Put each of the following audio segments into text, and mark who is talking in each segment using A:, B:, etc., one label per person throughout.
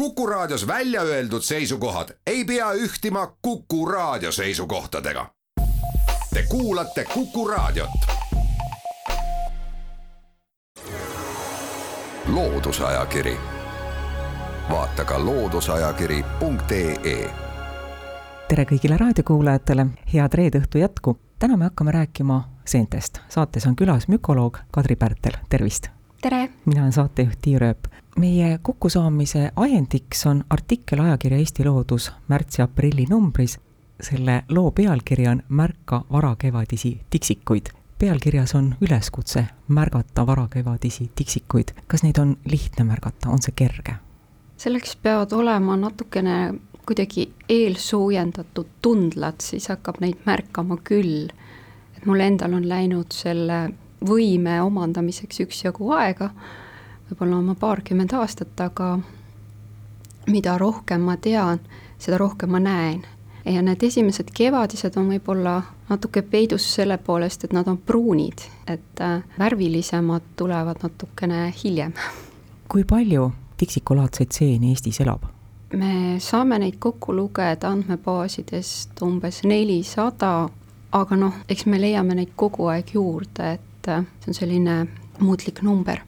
A: Kuku Raadios välja öeldud seisukohad ei pea ühtima Kuku Raadio seisukohtadega. Te kuulate Kuku Raadiot. loodusajakiri, vaata ka looduseajakiri.ee.
B: tere kõigile raadiokuulajatele, head reede õhtu jätku. täna me hakkame rääkima seentest. saates on külas mükoloog Kadri Pärtel, tervist!
C: Tere!
B: mina olen saatejuht Tiir Ööp meie kokkusaamise ajendiks on artikkel ajakirja Eesti Loodus märtsi-aprilli numbris. selle loo pealkiri on Märka varakevadisi tiksikuid. pealkirjas on üleskutse märgata varakevadisi tiksikuid. kas neid on lihtne märgata, on see kerge?
C: selleks peavad olema natukene kuidagi eelsoojendatud tundlad, siis hakkab neid märkama küll. et mul endal on läinud selle võime omandamiseks üksjagu aega võib-olla oma paarkümmend aastat, aga mida rohkem ma tean, seda rohkem ma näen. ja need esimesed kevadised on võib-olla natuke peidus selle poolest, et nad on pruunid, et äh, värvilisemad tulevad natukene hiljem.
B: kui palju tiksikulaadseid seeni Eestis elab?
C: me saame neid kokku lugeda andmebaasidest umbes nelisada, aga noh, eks me leiame neid kogu aeg juurde, et äh, see on selline muutlik number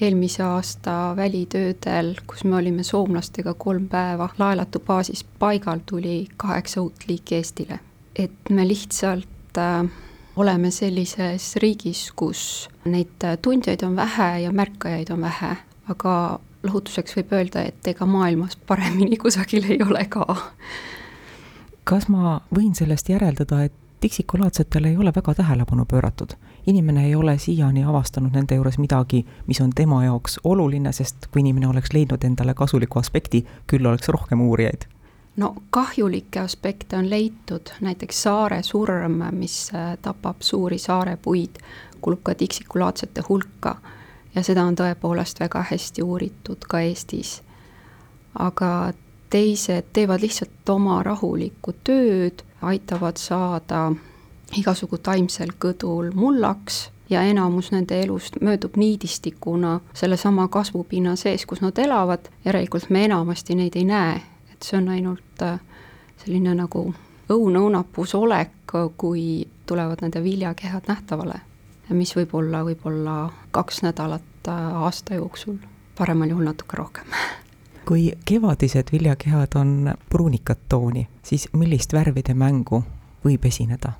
C: eelmise aasta välitöödel, kus me olime soomlastega kolm päeva laelatu baasis paigal, tuli kaheksa uut liiki Eestile. et me lihtsalt äh, oleme sellises riigis, kus neid tundjaid on vähe ja märkajaid on vähe, aga lohutuseks võib öelda, et ega maailmas paremini kusagil ei ole ka.
B: kas ma võin sellest järeldada, et tiksikulaadsetele ei ole väga tähelepanu pööratud. inimene ei ole siiani avastanud nende juures midagi, mis on tema jaoks oluline, sest kui inimene oleks leidnud endale kasuliku aspekti, küll oleks rohkem uurijaid.
C: no kahjulikke aspekte on leitud, näiteks saare surm, mis äh, tapab suuri saarepuid, kuulub ka tiksikulaadsete hulka ja seda on tõepoolest väga hästi uuritud ka Eestis. aga teised teevad lihtsalt oma rahulikku tööd aitavad saada igasugu taimsel kõdul mullaks ja enamus nende elust möödub niidistikuna sellesama kasvupinna sees, kus nad elavad, järelikult me enamasti neid ei näe, et see on ainult äh, selline nagu õunõunapus olek, kui tulevad nende viljakehad nähtavale. mis võib olla võib-olla kaks nädalat äh, aasta jooksul, paremal juhul natuke rohkem
B: kui kevadised viljakehad on pruunikat tooni, siis millist värvide mängu võib esineda?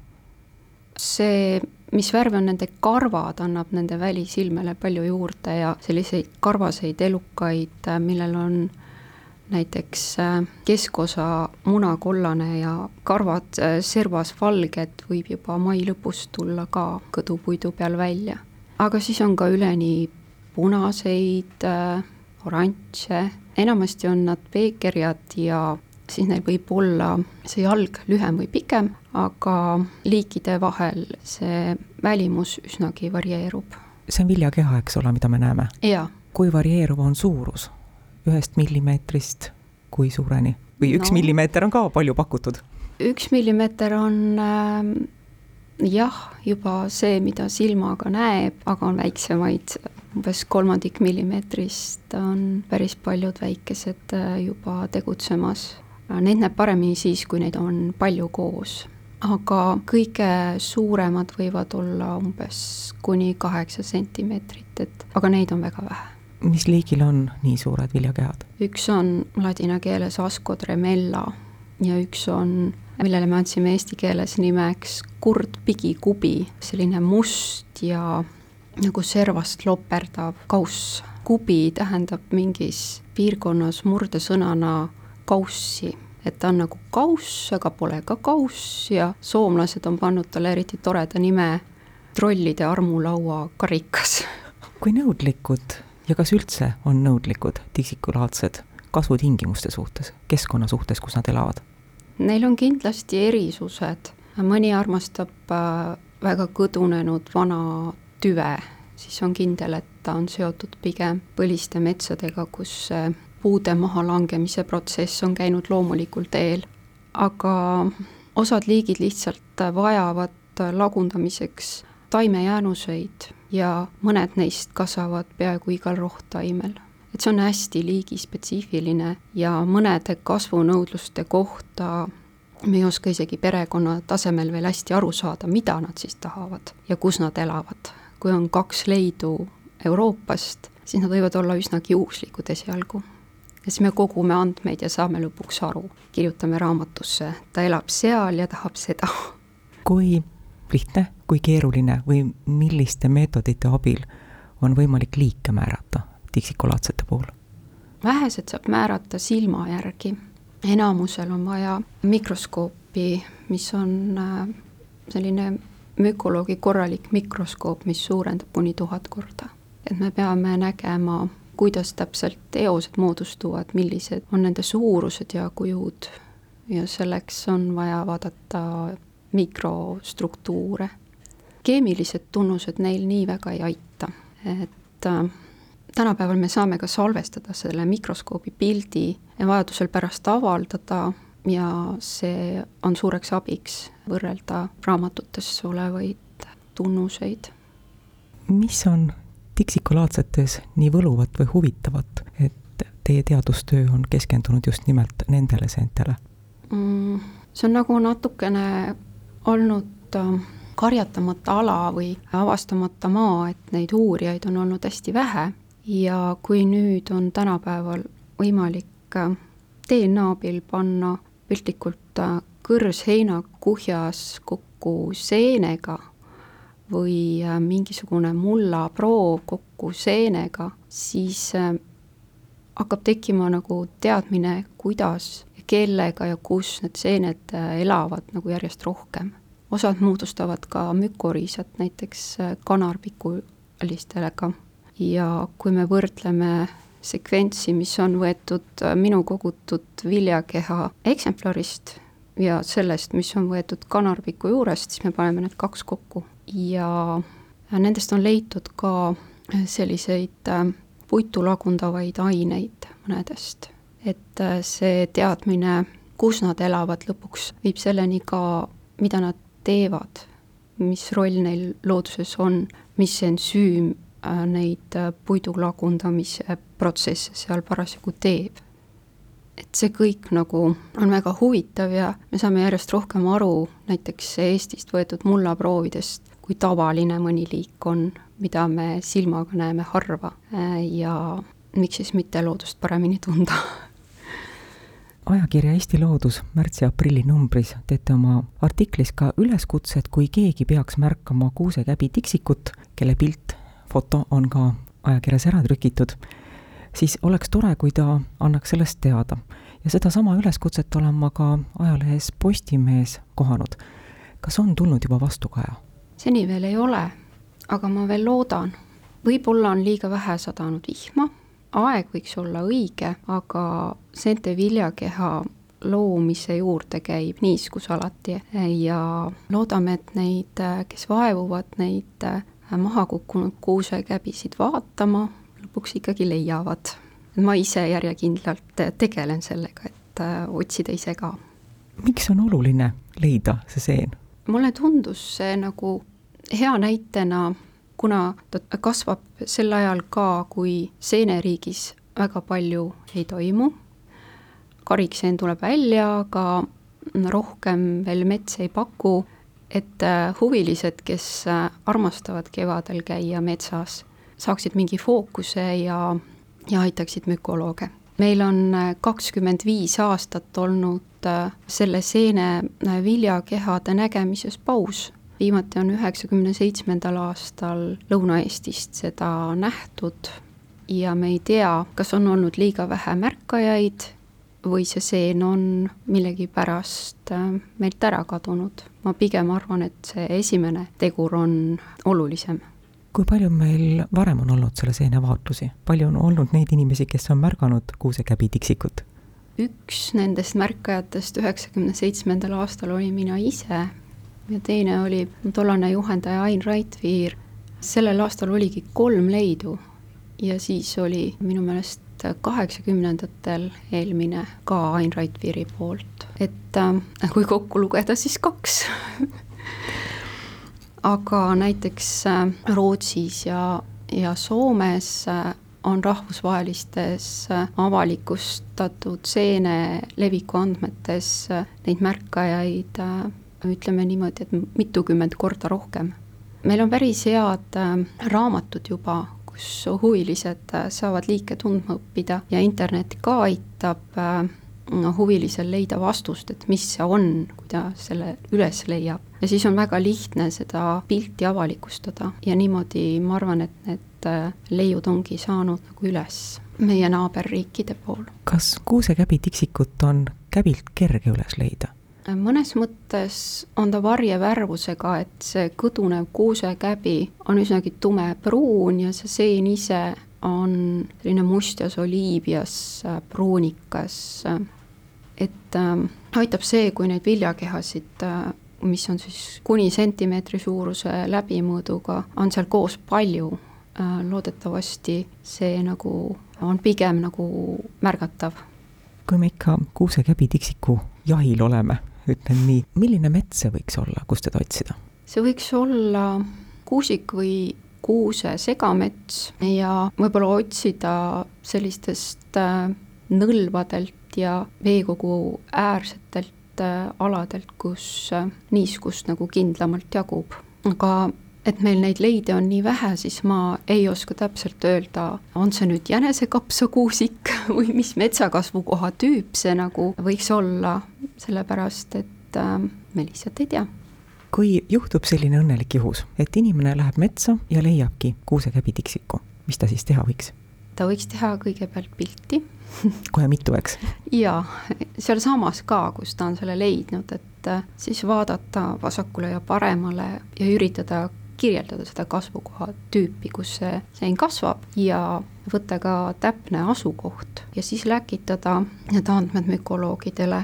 C: see, mis värv on nende karvad, annab nende välisilmele palju juurde ja selliseid karvaseid elukaid, millel on näiteks äh, keskosa munakollane ja karvad äh, servas valged, võib juba mai lõpus tulla ka kõdupuidu peal välja. aga siis on ka üleni punaseid, äh, oranže enamasti on nad peekerjad ja siis neil võib olla see jalg lühem või pikem, aga liikide vahel see välimus üsnagi varieerub.
B: see on viljakeha, eks ole, mida me näeme? kui varieeruv on suurus? ühest millimeetrist kui suureni? või üks no, millimeeter on ka palju pakutud?
C: üks millimeeter on äh, jah, juba see, mida silmaga näeb, aga on väiksemaid umbes kolmandik millimeetrist on päris paljud väikesed äh, juba tegutsemas. Neid näeb paremini siis, kui neid on palju koos. aga kõige suuremad võivad olla umbes kuni kaheksa sentimeetrit, et aga neid on väga vähe.
B: mis liigil on nii suured viljakehad?
C: üks on ladina keeles Asco tremella ja üks on millele me andsime eesti keeles nimeks kurd pigikubi, selline must ja nagu servast loperdav kauss. kubi tähendab mingis piirkonnas murdesõnana kaussi, et ta on nagu kauss, aga pole ka kauss ja soomlased on pannud talle eriti toreda nime trollide armulaua karikas.
B: kui nõudlikud ja kas üldse on nõudlikud tiksikulaadsed kasvutingimuste suhtes, keskkonna suhtes, kus nad elavad?
C: Neil on kindlasti erisused, mõni armastab äh, väga kõdunenud vana tüve, siis on kindel, et ta on seotud pigem põliste metsadega, kus puude mahalangemise protsess on käinud loomulikul teel. aga osad liigid lihtsalt vajavad lagundamiseks taimejäänuseid ja mõned neist kasvavad peaaegu igal rohttaimel. et see on hästi liigispetsiifiline ja mõnede kasvunõudluste kohta me ei oska isegi perekonna tasemel veel hästi aru saada, mida nad siis tahavad ja kus nad elavad. Kui on kaks leidu Euroopast, siis nad võivad olla üsnagi juhuslikud esialgu. ja siis me kogume andmeid ja saame lõpuks aru, kirjutame raamatusse, ta elab seal ja tahab seda.
B: kui lihtne, kui keeruline või milliste meetodite abil on võimalik liike määrata tiksikulaatsete puhul?
C: vähesed saab määrata silma järgi enamusel on vaja mikroskoopi, mis on äh, selline mükoloogi korralik mikroskoop, mis suurendab kuni tuhat korda. et me peame nägema, kuidas täpselt eosed moodustuvad, millised on nende suurused ja kujud ja selleks on vaja vaadata mikrostruktuure. keemilised tunnused neil nii väga ei aita, et äh, tänapäeval me saame ka salvestada selle mikroskoobi pildi ja vajadusel pärast avaldada ja see on suureks abiks võrrelda raamatutes olevaid tunnuseid.
B: mis on tiksikulaadsetes nii võluvat või huvitavat, et teie teadustöö on keskendunud just nimelt nendele seentele
C: mm,? see on nagu natukene olnud äh, karjatamata ala või avastamata maa, et neid uurijaid on olnud hästi vähe ja kui nüüd on tänapäeval võimalik äh, DNA abil panna piltlikult äh, kõrs heinakuhjas kokku seenega või äh, mingisugune mullaproov kokku seenega, siis hakkab tekkima nagu teadmine, kuidas kellega ja kus need seened elavad nagu järjest rohkem. osad moodustavad ka mükoriisad, näiteks kanarpikulistele ka ja kui me võrdleme sekventsi, mis on võetud äh, minu kogutud viljakeha eksemplarist ja sellest, mis on võetud kanarpiku juurest, siis me paneme need kaks kokku ja nendest on leitud ka selliseid äh, puitu lagundavaid aineid mõnedest. et äh, see teadmine, kus nad elavad, lõpuks viib selleni ka, mida nad teevad, mis roll neil looduses on, mis ensüüm Äh, neid äh, puidu lagundamise protsesse seal parasjagu teeb. et see kõik nagu on väga huvitav ja me saame järjest rohkem aru näiteks Eestist võetud mullaproovidest, kui tavaline mõni liik on, mida me silmaga näeme harva äh, ja miks siis mitte loodust paremini tunda
B: ajakirja Eesti Loodus märtsi-aprilli numbris teete oma artiklis ka üleskutse, et kui keegi peaks märkama kuusekäbi tiksikut, kelle pilt foto on ka ajakirjas ära trükitud, siis oleks tore, kui ta annaks sellest teada. ja sedasama üleskutset olen ma ka ajalehes Postimees kohanud. kas on tulnud juba vastukaja?
C: seni veel ei ole, aga ma veel loodan. võib-olla on liiga vähe sadanud vihma, aeg võiks olla õige, aga seente viljakeha loomise juurde käib niiskus alati ja loodame, et neid, kes vaevuvad, neid maha kukkunud kuusekäbisid vaatama, lõpuks ikkagi leiavad. ma ise järjekindlalt tegelen sellega, et äh, otsida ise ka.
B: miks on oluline leida see seen?
C: mulle tundus see nagu hea näitena, kuna ta kasvab sel ajal ka, kui seeneriigis väga palju ei toimu, karikseen tuleb välja, aga rohkem veel mets ei paku et äh, huvilised, kes äh, armastavad kevadel käia metsas, saaksid mingi fookuse ja, ja aitaksid mükolooge. meil on äh, kakskümmend viis aastat olnud selle seene viljakehade nägemises paus. viimati on üheksakümne seitsmendal aastal Lõuna-Eestist seda nähtud ja me ei tea, kas on olnud liiga vähe märkajaid või see seen on millegipärast äh, meilt ära kadunud. ma pigem arvan, et see esimene tegur on olulisem.
B: kui palju meil varem on olnud selle seene vaatlusi, palju on olnud neid inimesi, kes on märganud kuusekäbi tiksikut?
C: üks nendest märkajatest üheksakümne seitsmendal aastal oli mina ise ja teine oli tollane juhendaja Ain Raidviir. sellel aastal oligi kolm leidu ja siis oli minu meelest kaheksakümnendatel eelmine ka Ain Raidviri poolt, et äh, kui kokku lugeda, siis kaks aga näiteks äh, Rootsis ja, ja Soomes äh, on rahvusvahelistes avalikustatud seene leviku andmetes neid märkajaid ütleme niimoodi, et mitukümmend korda rohkem. meil on päris head raamatud juba, kus huvilised saavad liike tundma õppida ja internet ka aitab no, huvilisel leida vastust, et mis see on, kui ta selle üles leiab. ja siis on väga lihtne seda pilti avalikustada ja niimoodi ma arvan, et need äh, leiud ongi saanud nagu üles meie naaberriikide pool.
B: kas kuusekäbi tiksikut on käbilt kerge üles leida?
C: Mõnes mõttes on ta varjevärvusega, et see kõdunev kuusekäbi on üsnagi tumepruun ja see seen ise on selline mustjas oliivias pruunikas et äh, aitab see, kui neid viljakehasid äh, mis on siis kuni sentimeetri suuruse läbimõõduga, on seal koos palju äh,, loodetavasti see nagu on pigem nagu märgatav.
B: kui me ikka kuusekäbi tiksiku jahil oleme, ütlen nii, milline mets see võiks olla, kus teda otsida?
C: see võiks olla kuusik või kuuse segamets ja võib-olla otsida sellistest äh, nõlvadelt ja veekogu äärsetelt äh, aladelt, kus äh, niiskust nagu kindlamalt jagub. aga et meil neid leide on nii vähe, siis ma ei oska täpselt öelda, on see nüüd jänesekapsakuusik või mis metsakasvukoha tüüp see nagu võiks olla, sellepärast et äh, me lihtsalt ei tea
B: kui juhtub selline õnnelik juhus, et inimene läheb metsa ja leiabki kuusekäbi tiksiku, mis ta siis teha võiks?
C: ta võiks teha kõigepealt pilti
B: kohe mitu, eks?
C: jaa, sealsamas ka, kus ta on selle leidnud, et äh, siis vaadata vasakule ja paremale ja üritada kirjeldada seda kasvukoha tüüpi, kus see sein kasvab ja võtta ka täpne asukoht ja siis läkitada need andmed mükoloogidele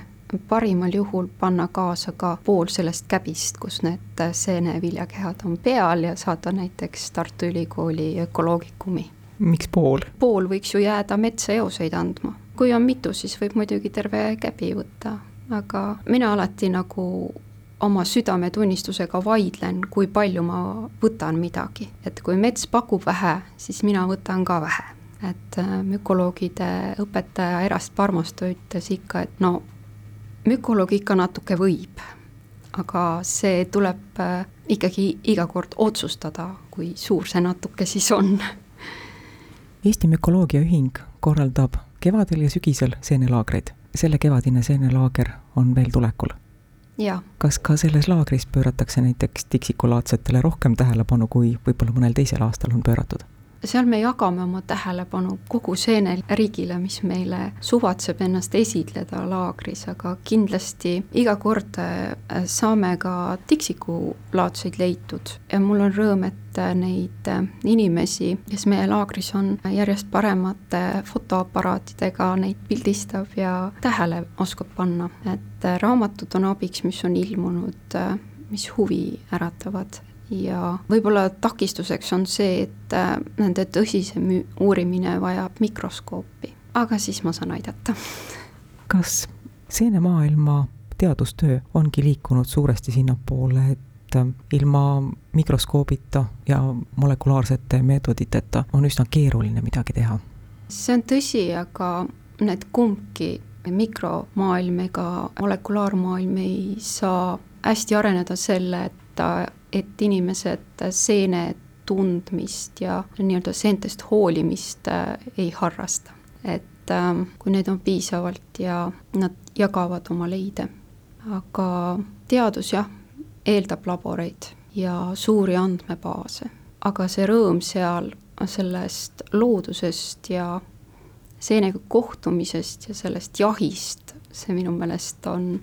C: parimal juhul panna kaasa ka pool sellest käbist, kus need seeneviljakehad on peal ja saada näiteks Tartu Ülikooli ökoloogikumi
B: miks pool?
C: pool võiks ju jääda metsaeoseid andma. kui on mitu, siis võib muidugi terve käbi võtta, aga mina alati nagu oma südametunnistusega vaidlen, kui palju ma võtan midagi, et kui mets pakub vähe, siis mina võtan ka vähe. et äh, mükoloogide õpetaja Erast Parmasto ütles ikka, et no mükoloog ikka natuke võib, aga see tuleb äh, ikkagi iga kord otsustada, kui suur see natuke siis on
B: Eesti Mükoloogiaühing korraldab kevadel ja sügisel seenelaagreid. selle kevadine seenelaager on veel tulekul. kas ka selles laagris pööratakse näiteks tiksikulaadsetele rohkem tähelepanu, kui võib-olla mõnel teisel aastal on pööratud?
C: Seal me jagame oma tähelepanu kogu seeneriigile, mis meile suvatseb ennast esitleda laagris, aga kindlasti iga kord äh, saame ka tiksikulaadseid leitud. Ja mul on rõõm, et äh, neid äh, inimesi, kes meie laagris on, järjest paremate fotoaparaatidega neid pildistab ja tähele oskab panna, et raamatud on abiks, mis on ilmunud, mis huvi äratavad ja võib-olla takistuseks on see, et äh, nende tõsisem uurimine vajab mikroskoopi, aga siis ma saan aidata.
B: kas seenemaailma teadustöö ongi liikunud suuresti sinnapoole, et äh, ilma mikroskoobita ja molekulaarsete meetoditeta on üsna keeruline midagi teha?
C: see on tõsi, aga need kumbki, mikromaailm ega molekulaarmaailm ei saa hästi areneda selle, et ta et inimesed seene tundmist ja nii-öelda seentest hoolimist äh, ei harrasta. et ähm, kui neid on piisavalt ja nad jagavad oma leide. aga teadus jah, eeldab laboreid ja suuri andmebaase, aga see rõõm seal sellest loodusest ja seenega kohtumisest ja sellest jahist, see minu meelest on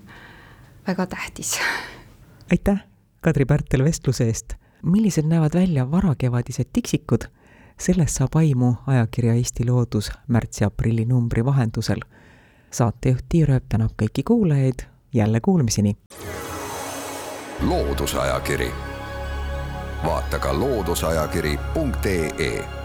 C: väga tähtis.
B: aitäh Kadri Pärtel vestluse eest. millised näevad välja varakevadised tiksikud, sellest saab aimu ajakirja Eesti Loodus märtsi-aprilli numbri vahendusel. saatejuht Tiir Ööp tänab kõiki kuulajaid, jälle kuulmiseni!
A: loodusajakiri, vaata ka looduseajakiri.ee